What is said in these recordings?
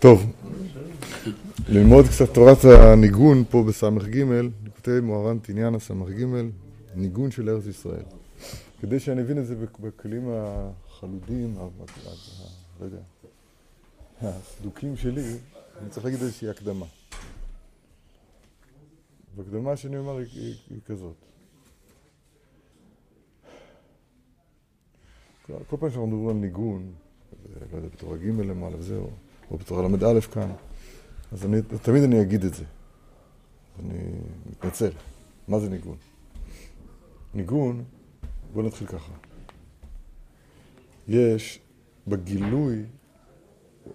טוב, ללמוד קצת תורת הניגון פה בס"ג, כותב מוהר"ן תניאנה ס"ג, ניגון של ארץ ישראל. כדי שאני אבין את זה בכלים החלודים, לא הסדוקים שלי, אני צריך להגיד איזושהי הקדמה. והקדמה שאני אומר היא, היא כזאת. כל פעם שאנחנו מדברים על ניגון, לא יודע, בתורה ג' למעלה וזהו, או בתורה ל"א כאן, אז אני, תמיד אני אגיד את זה. אני מתנצל. מה זה ניגון? ניגון, בואו נתחיל ככה. יש בגילוי,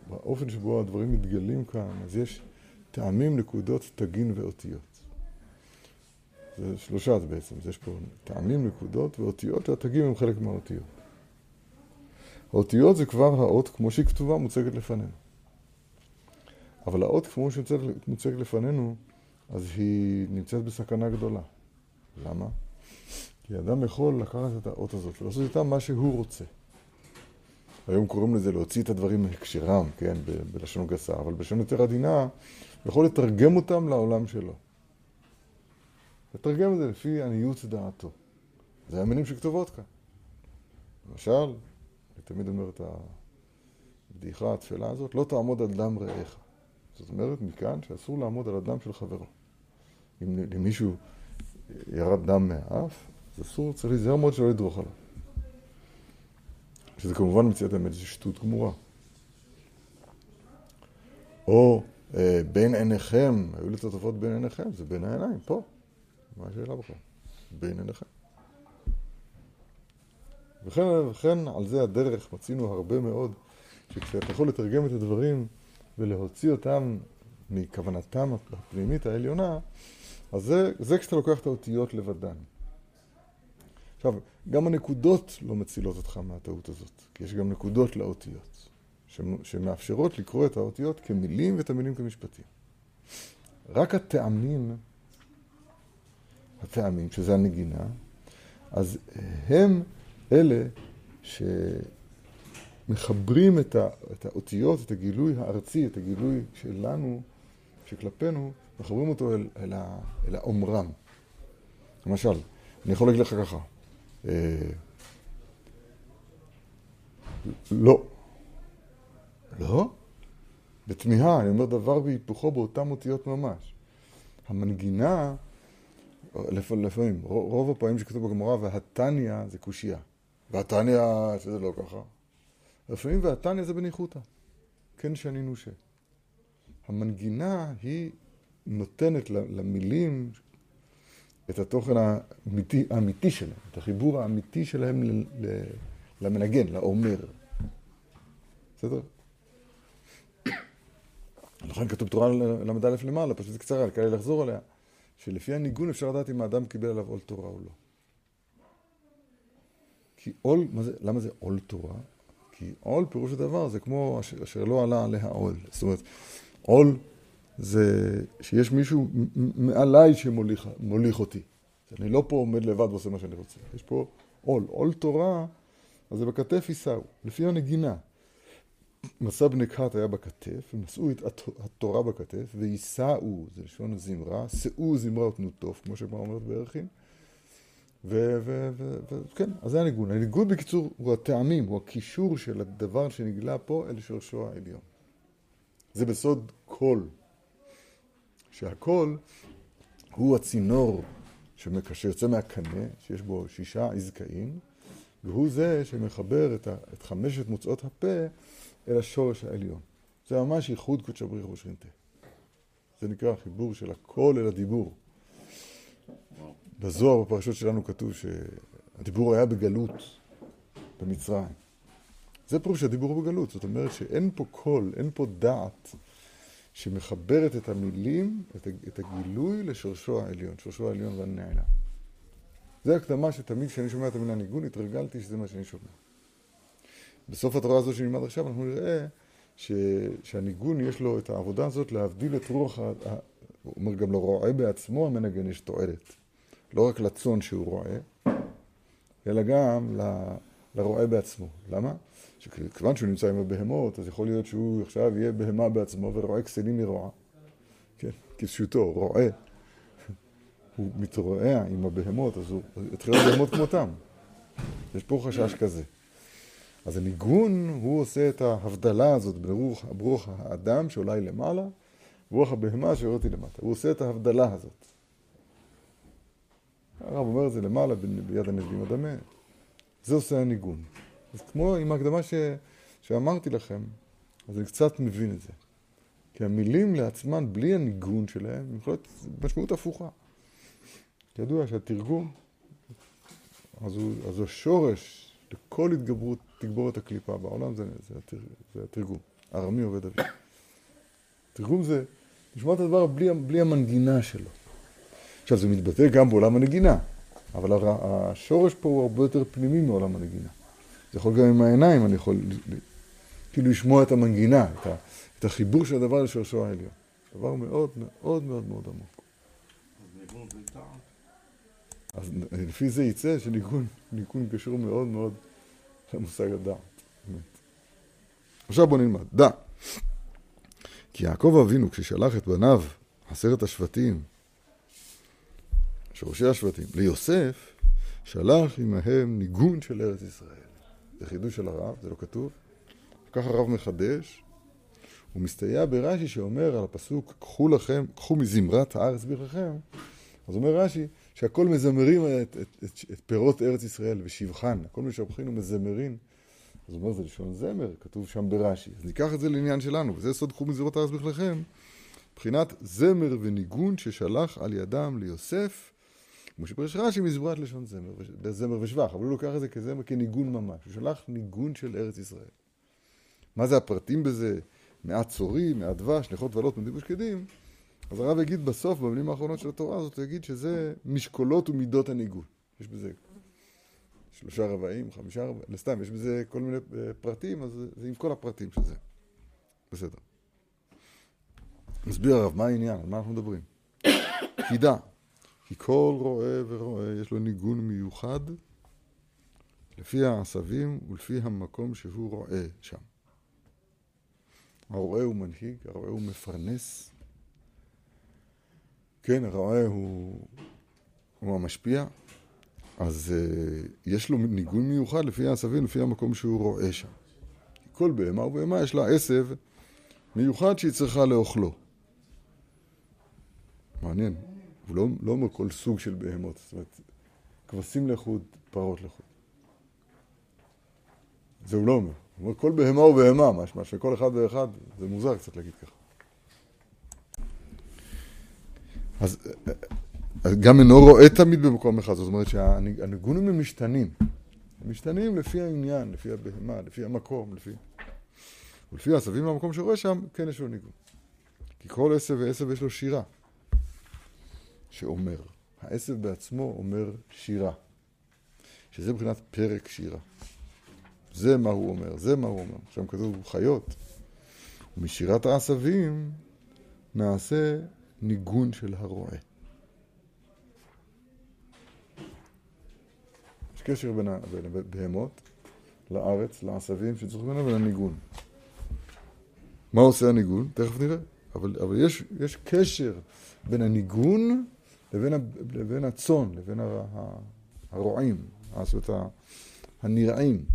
באופן שבו הדברים מתגלים כאן, אז יש טעמים, נקודות, תגין ואותיות. זה שלושה בעצם, יש פה טעמים, נקודות ואותיות, והתגים הם חלק מהאותיות. האותיות זה כבר האות כמו שהיא כתובה, מוצגת לפנינו. אבל האות כמו שהיא מוצגת לפנינו, אז היא נמצאת בסכנה גדולה. למה? כי אדם יכול לקחת את האות הזאת ולעשות איתה מה שהוא רוצה. היום קוראים לזה להוציא את הדברים מהקשרם, כן, בלשון גסה, אבל בלשון יותר עדינה, יכול לתרגם אותם לעולם שלו. לתרגם את זה לפי עניות דעתו. זה המילים שכתובות כאן. למשל, אני תמיד אומר את הבדיחה, התפלה הזאת, לא תעמוד על דם רעך. זאת אומרת, מכאן שאסור לעמוד על הדם של חברו. אם למישהו ירד דם מהאף, אז אסור, צריך להיזהר מאוד שלא לדרוך עליו. שזה כמובן מציאת האמת, זו שטות גמורה. או אה, בין עיניכם, היו לי תותפות בין עיניכם, זה בין העיניים, פה. מה השאלה בכלל? בין עיניכם. וכן, וכן על זה הדרך מצינו הרבה מאוד, שכשאתה יכול לתרגם את הדברים ולהוציא אותם מכוונתם הפנימית העליונה, אז זה, זה כשאתה לוקח את האותיות לבדן. עכשיו, גם הנקודות לא מצילות אותך מהטעות הזאת, כי יש גם נקודות לאותיות, שמאפשרות לקרוא את האותיות כמילים ואת המילים כמשפטים. רק הטעמים, הטעמים, שזה הנגינה, אז הם אלה שמחברים את, ה, את האותיות, את הגילוי הארצי, את הגילוי שלנו, שכלפינו, מחברים אותו אל, אל, ה, אל האומרם. למשל, אני יכול להגיד לך ככה, אה, לא. לא? בתמיהה, אני אומר דבר בהיפוכו באותן אותיות ממש. המנגינה, לפעמים, רוב הפעמים שכתוב בגמרא, והתניא זה קושייה. והתניא, שזה לא ככה. לפעמים והתניא זה בניחותא. כן שנינו ש. המנגינה היא נותנת למילים את התוכן האמיתי, האמיתי שלהם, את החיבור האמיתי שלהם למנגן, לאומר. בסדר? לכן כתוב תורה ל"א למעלה, פשוט קצרה, קל לי לחזור עליה, שלפי הניגון אפשר לדעת אם האדם קיבל עליו עול תורה או לא. כי עול, מה זה, למה זה עול תורה? כי עול פירוש הדבר זה כמו אשר, אשר לא עלה עליה עול. זאת אומרת, עול זה שיש מישהו מעליי שמוליך אותי. אני לא פה עומד לבד ועושה מה שאני רוצה. יש פה עול. עול תורה, אז זה בכתף יישאו, לפי הנגינה. מסע בני קהת היה בכתף, הם נשאו את התורה בכתף, ויישאו, זה לשון זמרה, שאו זמרה ותנו תוף, כמו שכבר אומרת בערכים. וכן, אז זה הניגון. הניגון בקיצור הוא הטעמים, הוא הקישור של הדבר שנגלה פה אל שורשו העליון. זה בסוד קול. שהקול הוא הצינור שיוצא מהקנה, שיש בו שישה עזקאין, והוא זה שמחבר את, ה, את חמשת מוצאות הפה אל השורש העליון. זה ממש ייחוד קודשא בריך ושכינתה. זה נקרא החיבור של הקול אל הדיבור. בזוהר, בפרשות שלנו, כתוב שהדיבור היה בגלות במצרים. זה פירוש שהדיבור בגלות, זאת אומרת שאין פה קול, אין פה דעת שמחברת את המילים, את הגילוי לשורשו העליון, שורשו העליון והנעלה. זה הקדמה שתמיד כשאני שומע את המילה ניגון, התרגלתי שזה מה שאני שומע. בסוף התורה הזו שנלמד עכשיו, אנחנו נראה ש... שהניגון יש לו את העבודה הזאת להבדיל את רוח, ה... הוא אומר גם לרועה בעצמו המנגן יש תועלת. לא רק לצאן שהוא רועה, אלא גם לרועה בעצמו. למה? שכיוון שהוא נמצא עם הבהמות, אז יכול להיות שהוא עכשיו יהיה בהמה בעצמו ורועה כסלים מרועה. כן, כפשוטו, רועה. הוא מתרועע עם הבהמות, אז הוא יתחיל לבהמות כמותם. יש פה חשש כזה. אז הניגון, הוא עושה את ההבדלה הזאת בין רוח, רוח האדם שאולי למעלה, ורוח הבהמה שיורדתי למטה. הוא עושה את ההבדלה הזאת. הרב אומר את זה למעלה ביד הנביאים הדמה. זה עושה הניגון. אז כמו עם ההקדמה ש... שאמרתי לכם, אז אני קצת מבין את זה. כי המילים לעצמן, בלי הניגון שלהם, הם יכולות משמעות הפוכה. ידוע שהתרגום, אז הוא, אז השורש לכל התגברות, תגבורת הקליפה בעולם זה, זה, זה, זה התרגום. ארמי עובד אבי. תרגום זה לשמוע את הדבר בלי, בלי המנגינה שלו. עכשיו, זה מתבטא גם בעולם הנגינה, אבל השורש פה הוא הרבה יותר פנימי מעולם הנגינה. זה יכול גם עם העיניים, אני יכול כאילו לשמוע את המנגינה, את, ה, את החיבור של הדבר לשורשו העליון. דבר מאוד מאוד מאוד מאוד עמוק. אז לפי זה יצא שניגון קשור מאוד מאוד למושג הדעת. עכשיו בוא נלמד. דע. כי יעקב אבינו, כששלח את בניו, עשרת השבטים, שורשי השבטים, ליוסף, שלח עמהם ניגון של ארץ ישראל. זה חידוש של הרב, זה לא כתוב. כך הרב מחדש. הוא מסתייע ברש"י שאומר על הפסוק, קחו לכם, קחו מזמרת הארץ בכלכם. אז אומר רש"י, שהכל מזמרים את, את, את, את פירות ארץ ישראל ושבחן, הכל משבחין ומזמרים. אז הוא אומר, זה לשון זמר, כתוב שם ברש"י. אז ניקח את זה לעניין שלנו, וזה סוד קחו מזמרות הארץ בכליכם. מבחינת זמר וניגון ששלח על ידם ליוסף, כמו שפרש רש"י מזמרת לשון זמר, זמר ושבח, אבל הוא לוקח את זה כזמר, כניגון ממש. הוא שלח ניגון של ארץ ישראל. מה זה הפרטים בזה? מעט צורי, מעט דבש, נכות ועלות, מדים ושקדים. אז הרב יגיד בסוף, במילים האחרונות של התורה הזאת, הוא יגיד שזה משקולות ומידות הניגון. יש בזה שלושה רבעים, חמישה רבעים, סתם, יש בזה כל מיני אה, פרטים, אז זה עם כל הפרטים של זה. בסדר. מסביר הרב, מה העניין? על מה אנחנו מדברים? כי דע, כי כל רועה ורועה יש לו ניגון מיוחד לפי העשבים ולפי המקום שהוא רועה שם. הרועה הוא מנהיג, הרועה הוא מפרנס, כן, הרועה הוא, הוא המשפיע, אז uh, יש לו ניגון מיוחד לפי העשבים, לפי המקום שהוא רואה שם. כל בהמה ובהמה יש לה עשב מיוחד שהיא צריכה לאוכלו. מעניין. הוא לא, לא אומר כל סוג של בהמות, זאת אומרת, כבשים לחוד, פרות לחוד. זה הוא לא אומר. הוא אומר כל בהמה ובהמה, משמע שכל אחד ואחד, זה מוזר קצת להגיד ככה. אז גם אינו רואה תמיד במקום אחד, זאת אומרת שהניגונים הם משתנים. הם משתנים לפי העניין, לפי הבהמה, לפי המקום, לפי... ולפי העשבים במקום שרואה שם, כן יש לו ניגון. כי כל עשב ועשב יש לו שירה, שאומר. העשב בעצמו אומר שירה, שזה מבחינת פרק שירה. זה מה הוא אומר, זה מה הוא אומר. שם כתוב חיות. ומשירת העשבים נעשה ניגון של הרועה. יש קשר בין הבהמות לארץ, לעשבים שצריכים ממנו ולניגון. מה עושה הניגון? תכף נראה. אבל, אבל יש, יש קשר בין הניגון לבין, לבין הצאן, לבין הרועים, זאת אומרת, הנרעים.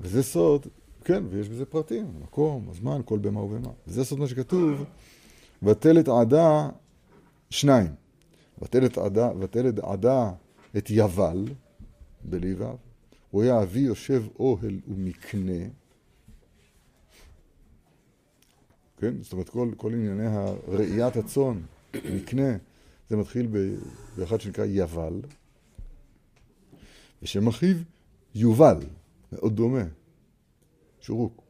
וזה סוד כן, ויש בזה פרטים, מקום, הזמן, כל במה ובמה. וזה סוד מה שכתוב, ותלת עדה שניים. ותלת עדה, ותלת עדה את יבל, בלי הוא היה אבי יושב אוהל ומקנה. כן? זאת אומרת, כל, כל ענייני ראיית הצאן, מקנה, זה מתחיל באחד שנקרא יבל, ושם אחיו יובל, מאוד דומה. שורוק.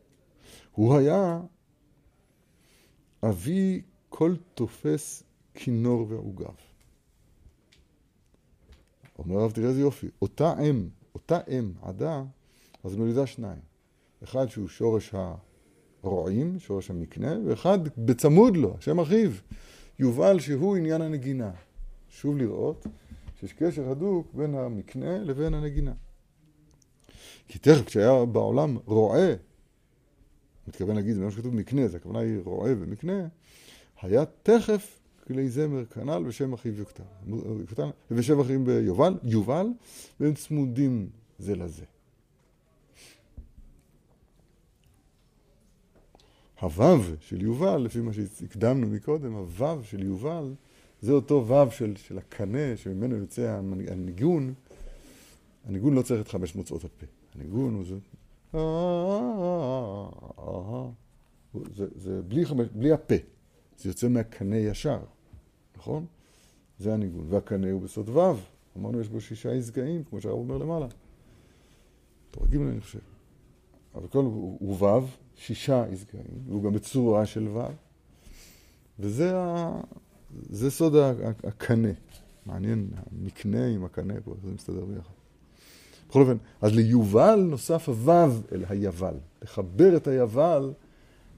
הוא היה אבי כל תופס כינור ועוגב. אומר הרב, תראה איזה יופי, אותה אם, אותה אם, עדה, אז מולידה שניים. אחד שהוא שורש הרועים, שורש המקנה, ואחד בצמוד לו, שם אחיו, יובל שהוא עניין הנגינה. שוב לראות שיש קשר הדוק בין המקנה לבין הנגינה. כי תכף כשהיה בעולם רועה, מתכוון להגיד, זה מה שכתוב מקנה, זה הכוונה היא רועה ומקנה, היה תכף כלי זמר כנ"ל בשם אחיו יוקטן, ושם אחים ביובל, יובל, והם צמודים זה לזה. הוו של יובל, לפי מה שהקדמנו מקודם, הוו של יובל, זה אותו וו של, של הקנה שממנו יוצא הניגון. הניגון לא צריך את חמש מוצאות הפה. הניגון הוא זה... זה, זה בלי, בלי הפה, זה יוצא מהקנה ישר, נכון? זה הניגון. והקנה הוא בסוד וו. אמרנו יש בו שישה עזגאים, כמו שהרב אומר למעלה. תורגים אני חושב. אבל כל הוא וו, שישה עזגאים, והוא גם בצורה של וו. וזה ה... זה סוד הקנה. מעניין, המקנה עם הקנה פה, זה מסתדר ביחד. בכל אופן, אז ליובל נוסף הוו אל היבל. לחבר את היבל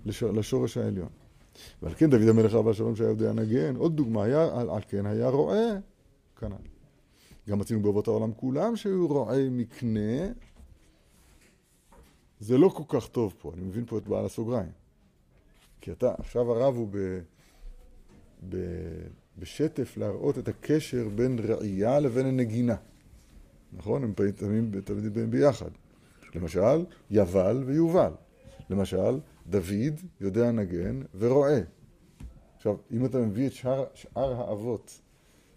לשורש העליון. ועל כן דוד המלך אבא שלום שהיה יודע נגן, עוד דוגמה, היה, על, על כן היה רועה, כנ"ל. גם מצינו באבות העולם כולם שהיו רועי מקנה. זה לא כל כך טוב פה, אני מבין פה את בעל הסוגריים. כי אתה, עכשיו הרב הוא ב... ב... בשטף להראות את הקשר בין ראייה לבין הנגינה. נכון? הם תמיד, באים ביחד. למשל, יבל ויובל. למשל, דוד יודע נגן ורועה. עכשיו, אם אתה מביא את שאר, שאר האבות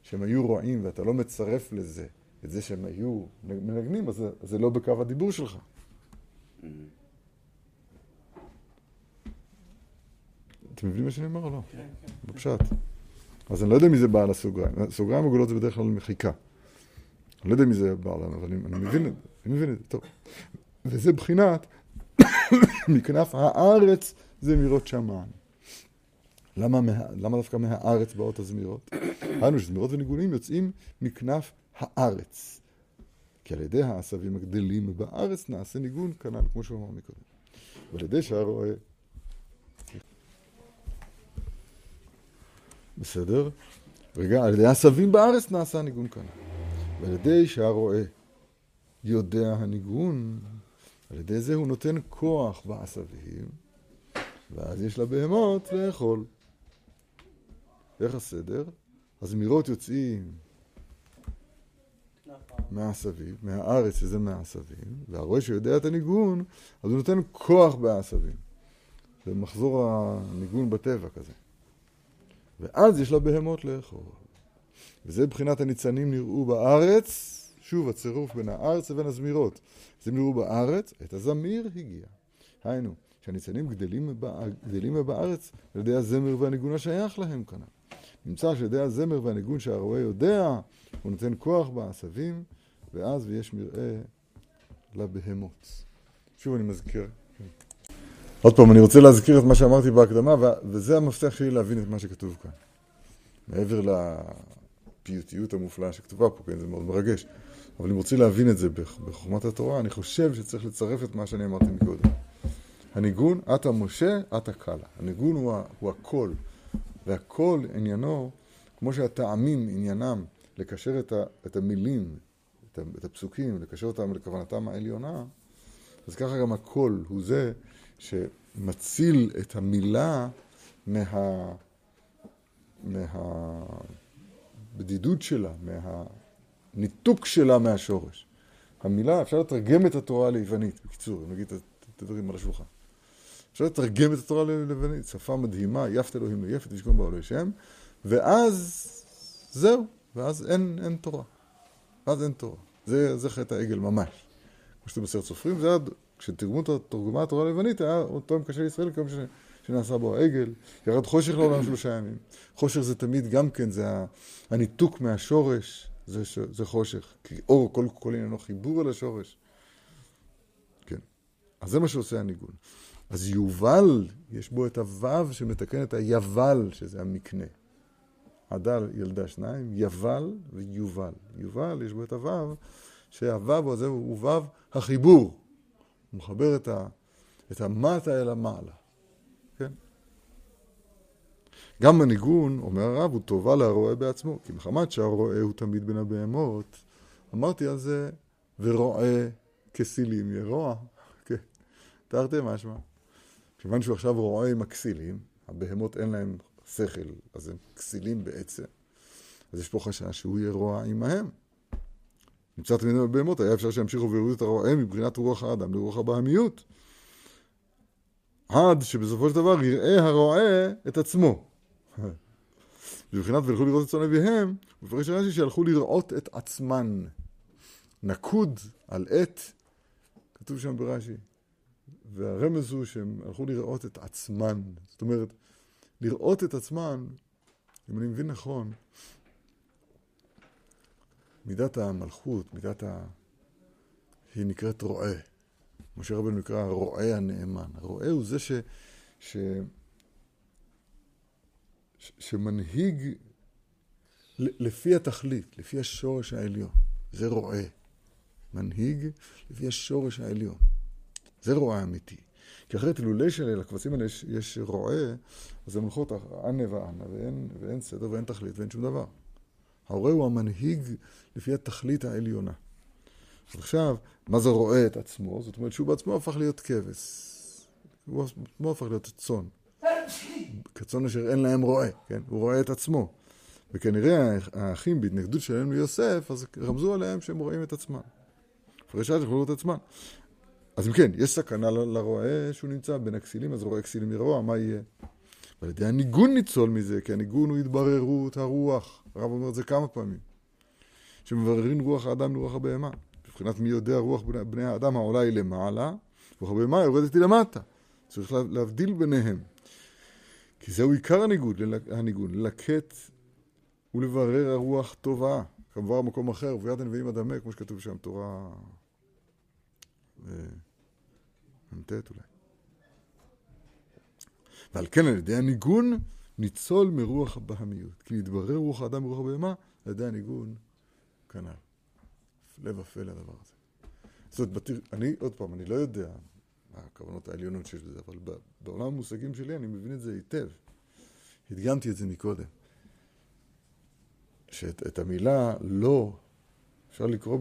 שהם היו רועים ואתה לא מצרף לזה את זה שהם היו מנגנים, אז זה, זה לא בקו הדיבור שלך. אתם מבינים מה שאני אומר או לא? כן, כן. בפשט. אז אני לא יודע מי זה בעל הסוגריים. סוגריים עגולות זה בדרך כלל מחיקה. אני לא יודע מי זה בעל, אבל אני, אני מבין את זה, אני מבין את זה, טוב. וזה בחינת מכנף הארץ זמירות שמיים. למה, מה, למה דווקא מהארץ באות הזמירות? היינו שזמירות וניגונים יוצאים מכנף הארץ. כי על ידי העשבים הגדלים בארץ נעשה ניגון כנ"ל, כמו שהוא אמר מקודם. ועל ידי שהרואה... בסדר? רגע, על ידי העשבים בארץ נעשה ניגון כנ"ל. ועל ידי שהרואה יודע הניגון, על ידי זה הוא נותן כוח בעשבים, ואז יש לבהמות לאכול. איך הסדר? הזמירות יוצאים מהעשבים, מהארץ שזה מהעשבים, והרואה שיודע את הניגון, אז הוא נותן כוח בעשבים. זה מחזור הניגון בטבע כזה. ואז יש לבהמות לאכול. וזה מבחינת הניצנים נראו בארץ, שוב הצירוף בין הארץ לבין הזמירות. אז הם נראו בארץ, את הזמיר הגיע. היינו, שהניצנים גדלים, גדלים בארץ על ידי הזמר והניגון השייך להם כנ"ל. נמצא שעל ידי הזמר והניגון שהרועה יודע, הוא נותן כוח בעשבים, ואז ויש מרעה לבהמות. שוב אני מזכיר. עוד פעם, אני רוצה להזכיר את מה שאמרתי בהקדמה, וזה המפתח שלי להבין את מה שכתוב כאן. מעבר לפיוטיות המופלאה שכתובה פה, כן, זה מאוד מרגש. אבל אם רוצים להבין את זה בחוכמת התורה, אני חושב שצריך לצרף את מה שאני אמרתי מקודם. הניגון, אתה משה, אתה קלה. הניגון הוא, הוא הקול, והקול עניינו, כמו שהטעמים עניינם לקשר את, ה, את המילים, את, הפסוקים, לקשר אותם לכוונתם העליונה, אז ככה גם הקול הוא זה שמציל את המילה מה... מהבדידות שלה, מה... ניתוק שלה מהשורש. המילה, אפשר לתרגם את התורה ליוונית, בקיצור, נגיד את הדברים על השולחן. אפשר לתרגם את התורה ליוונית, שפה מדהימה, יפת אלוהים ליפת ושכון בעולי שם, ואז זהו, ואז אין, אין תורה. ואז אין תורה. זה, זה חטא העגל ממש. כמו שאתם בסרט סופרים, זה היה, כשתרגמה התורה ליוונית, היה אותו מקשר לישראל כמו שנעשה בו העגל, ירד חושך לעולם שלושה ימים. חושך זה תמיד גם כן, זה הניתוק מהשורש, זה, ש... זה חושך. כי אור כל כל עניינו חיבור אל השורש. כן. אז זה מה שעושה הניגון. אז יובל, יש בו את הוו שמתקן את היבל, שזה המקנה. עדל ילדה שניים, יבל ויובל. יובל, יש בו את הוו, שהוו הזה הוא וו החיבור. הוא מחבר את, ה, את המטה אל המעלה. כן? גם הניגון, אומר הרב, הוא טובה להרועה בעצמו, כי מחמת שהרועה הוא תמיד בין הבהמות, אמרתי על זה, ורועה כסילים ירוע, כן, תרתי משמע. כיוון שהוא עכשיו רועה עם הכסילים, הבהמות אין להם שכל, אז הם כסילים בעצם. אז יש פה חשש שהוא יהיה רוע עמהם. נמצא תמיד בבהמות, היה אפשר שימשיכו ויראו את הרועה מבחינת רוח האדם לרוח הבהמיות. עד שבסופו של דבר יראה הרועה את עצמו. בבחינת וילכו לראות את צאן אביהם, מפרש רש"י שהלכו לראות את עצמן. נקוד על עת, כתוב שם ברש"י. והרמז הוא שהם הלכו לראות את עצמן. זאת אומרת, לראות את עצמן, אם אני מבין נכון, מידת המלכות, מידת ה... היא נקראת רועה. משה רבנו נקרא הרועה הנאמן. הרועה הוא זה ש... ש... ש... שמנהיג לפי התכלית, לפי השורש העליון. זה רועה. מנהיג לפי השורש העליון. זה רועה אמיתי. כי אחרת אילולא שלקבצים האלה יש, יש רועה, אז הן הולכות אנה ואנה, ואין, ואין סדר ואין תכלית ואין שום דבר. ההורה הוא המנהיג לפי התכלית העליונה. אז עכשיו, מה זה רואה את עצמו? זאת אומרת שהוא בעצמו הפך להיות כבש. הוא בעצמו הפך להיות צאן. כצאן אשר אין להם רועה, כן? הוא רואה את עצמו. וכנראה האחים בהתנגדות שלהם ליוסף, אז רמזו עליהם שהם רואים את עצמם. הפרשה יכולו את עצמם. אז אם כן, יש סכנה לרועה שהוא נמצא בין הכסילים, אז רואה כסילים מרוע, מה יהיה? ועל ידי הניגון ניצול מזה, כי הניגון הוא התבררות הרוח. הרב אומר את זה כמה פעמים. שמבררים רוח האדם לרוח הבהמה. מבחינת מי יודע רוח בני, בני האדם העולה היא למעלה, רוח הבהמה יורדת היא למטה. צריך להבדיל ביניהם. כי זהו עיקר הניגון, הניגון ללקט ולברר הרוח טובה. כמובן במקום אחר, וביד הנביאים אדמה, כמו שכתוב שם, תורה... מ"ט אולי. ועל כן על ידי הניגון ניצול מרוח הבהמיות. כי מתברר רוח האדם ברוח הבהמה, על ידי הניגון כנ"ל. הפלא ופלא הדבר הזה. זאת אומרת, אני, עוד פעם, אני לא יודע מה הכוונות העליונות שיש בזה, אבל בעולם המושגים שלי אני מבין את זה היטב. הדגמתי את זה מקודם. שאת המילה לא אפשר לקרוא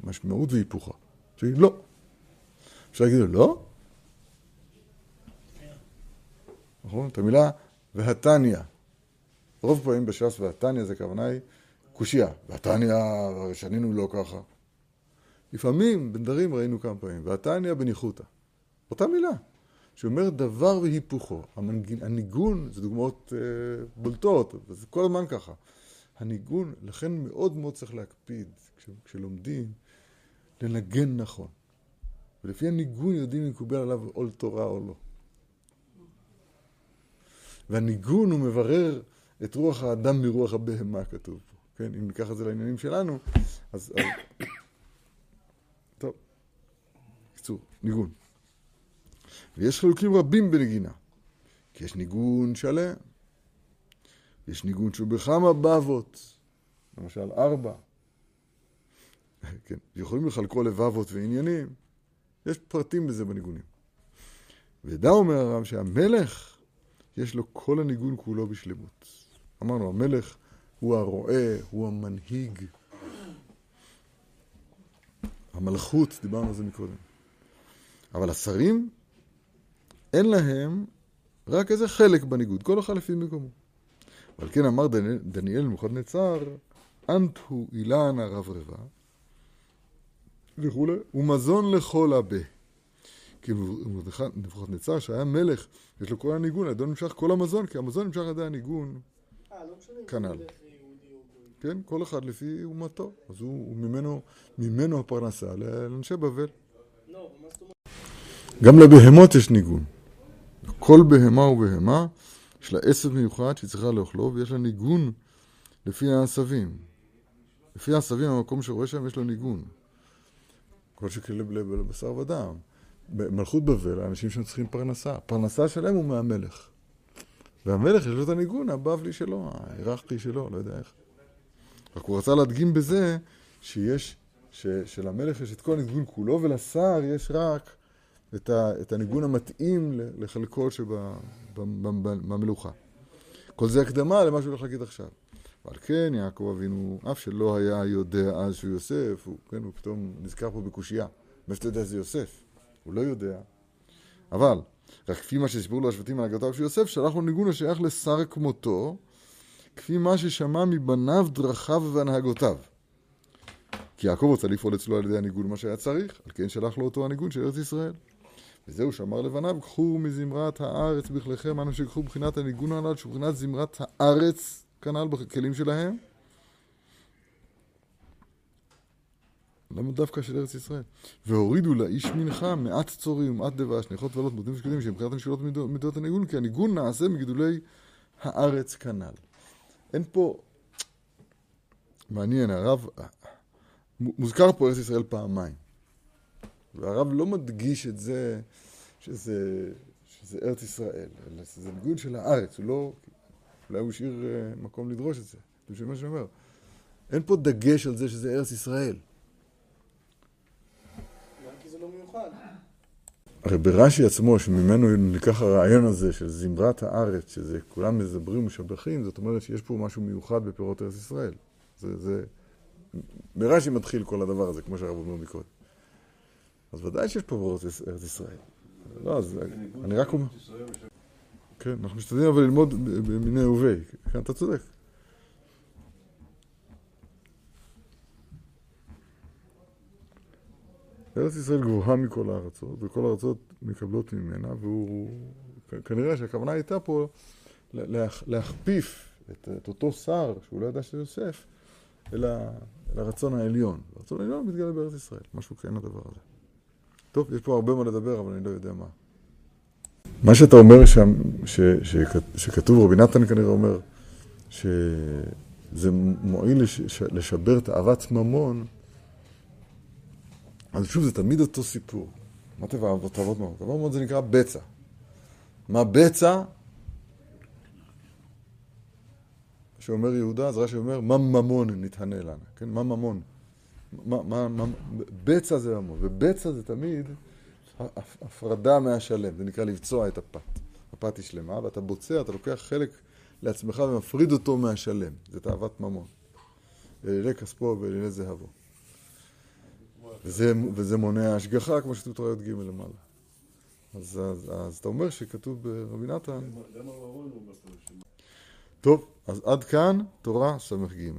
במשמעות והיפוכה. שהיא לא. אפשר להגיד לו לא? נכון? את המילה והתניא. רוב פעמים בש"ס והתניא זה כוונה היא קושייה. והתניא, שנינו לא ככה. לפעמים בנדרים ראינו כמה פעמים, והתניא בניחותא. אותה מילה, שאומרת דבר והיפוכו. המנג... הניגון, זה דוגמאות אה, בולטות, זה כל הזמן ככה. הניגון, לכן מאוד מאוד צריך להקפיד, כש... כשלומדים, לנגן נכון. ולפי הניגון יודעים אם מקובל עליו עול תורה או לא. והניגון הוא מברר את רוח האדם מרוח הבהמה, כתוב פה. כן, אם ניקח את זה לעניינים שלנו, אז... אז... טוב, בקיצור, ניגון. ויש חלוקים רבים בנגינה. כי יש ניגון שלם, יש ניגון שהוא בכמה בבות, למשל ארבע. כן, יכולים לחלקו לבבות ועניינים. יש פרטים בזה בניגונים. ודע אומר הרב שהמלך, יש לו כל הניגון כולו בשלמות. אמרנו, המלך הוא הרועה, הוא המנהיג. המלכות, דיברנו על זה מקודם. אבל השרים, אין להם רק איזה חלק בניגוד, כל אחד לפי מקומו. ועל כן אמר דניאל נצר, אנטו אילן הרב רבה, וכולי, ומזון לכל הבה. כי נצר שהיה מלך, יש לו כל הניגון, לידו נמשך כל המזון, כי המזון נמשך על ידי הניגון. אה, לא כנ"ל. כן, כל אחד לפי אומתו. אז הוא, הוא ממנו, ממנו הפרנסה לאנשי בבל. לא, גם לבהמות יש ניגון. כל בהמה ובהמה יש לה עשב מיוחד שהיא צריכה לאכלו, ויש לה ניגון לפי העשבים. לפי העשבים, המקום שרואה שם יש לו ניגון. כל שכאלה לבשר ודם. במלכות בבל, האנשים שם צריכים פרנסה. הפרנסה שלהם הוא מהמלך. והמלך יש לו את הניגון הבבלי שלו, ההיררכי שלו, לא יודע איך. רק הוא רצה להדגים בזה שיש, ש, שלמלך יש את כל הניגון כולו, ולשר יש רק את, ה, את הניגון המתאים לחלקו שבמלוכה. כל זה הקדמה למה שהוא הולך להגיד עכשיו. ועל כן יעקב אבינו, אף שלא היה יודע אז שהוא יוסף, הוא, כן, הוא פתאום נזכר פה בקושייה. מאיפה אתה יודע שזה יוסף? הוא לא יודע. אבל, רק כפי מה שסיפרו לו השבטים על הגעותיו של יוסף, שלח לו ניגון השייך לשר כמותו, כפי מה ששמע מבניו, דרכיו והנהגותיו. כי יעקב רוצה לפעול אצלו על ידי הניגון מה שהיה צריך, על כן שלח לו אותו הניגון של ארץ ישראל. וזהו שאמר לבניו, קחו מזמרת הארץ בכליכם, אנו שיקחו מבחינת הניגון הנ"ל, שהוא מבחינת זמרת הארץ, כנ"ל בכלים שלהם. למה דווקא של ארץ ישראל? והורידו לאיש מנחה מעט צורי ומעט דבש, ניחות ועלות מותנים ושקדים, שמבחינת מידות, מידות הניגון, כי הניגון נעשה מגידולי הארץ כנ"ל. אין פה... מעניין, הרב... מוזכר פה ארץ ישראל פעמיים. והרב לא מדגיש את זה שזה, שזה ארץ ישראל, אלא שזה ניגון של הארץ, הוא לא... אולי הוא השאיר uh, מקום לדרוש את זה. זה בשביל מה שאני אומר. אין פה דגש על זה שזה ארץ ישראל. לא הרי ברש"י עצמו, שממנו ניקח הרעיון הזה של זמרת הארץ, שזה כולם מזברים ומשבחים, זאת אומרת שיש פה משהו מיוחד בפירות ארץ ישראל. זה, זה... ברש"י מתחיל כל הדבר הזה, כמו שהרב אומר מקודם. אז ודאי שיש פה פירות ארץ ישראל. לא, אז אני רק אומר... כן, אנחנו משתדלים אבל ללמוד במיני הווה. כן, אתה צודק. ארץ ישראל גבוהה מכל הארצות, וכל הארצות מקבלות ממנה, והוא... כנראה שהכוונה הייתה פה להכ, להכפיף את, את אותו שר, שהוא לא ידע שזה יוסף, אל, ה, אל הרצון העליון. הרצון העליון מתגלה בארץ ישראל, משהו כן הדבר הזה. טוב, יש פה הרבה מה לדבר, אבל אני לא יודע מה. מה שאתה אומר שם, ש, ש, שכתוב, רבי נתן כנראה אומר, שזה מועיל לש, לשבר תאוות ממון, אז שוב, זה תמיד אותו סיפור. מה תאוות תאוות ממון? תאוות ממון זה נקרא בצע. מה בצע? שאומר יהודה, אז רש"י אומר, מה ממון נתענה לנו, כן? מה ממון? מה, מה, מה, בצע זה ממון, ובצע זה תמיד הפרדה מהשלם, זה נקרא לבצוע את הפת. הפת היא שלמה, ואתה בוצע, אתה לוקח חלק לעצמך ומפריד אותו מהשלם. זה תאוות ממון. אלילי כספו ואלילי זהבו. וזה, וזה מונע השגחה, כמו שכתוב תורה י"ג למעלה. אז, אז, אז אתה אומר שכתוב ברבי נתן... טוב, אז עד כאן תורה ס"ג.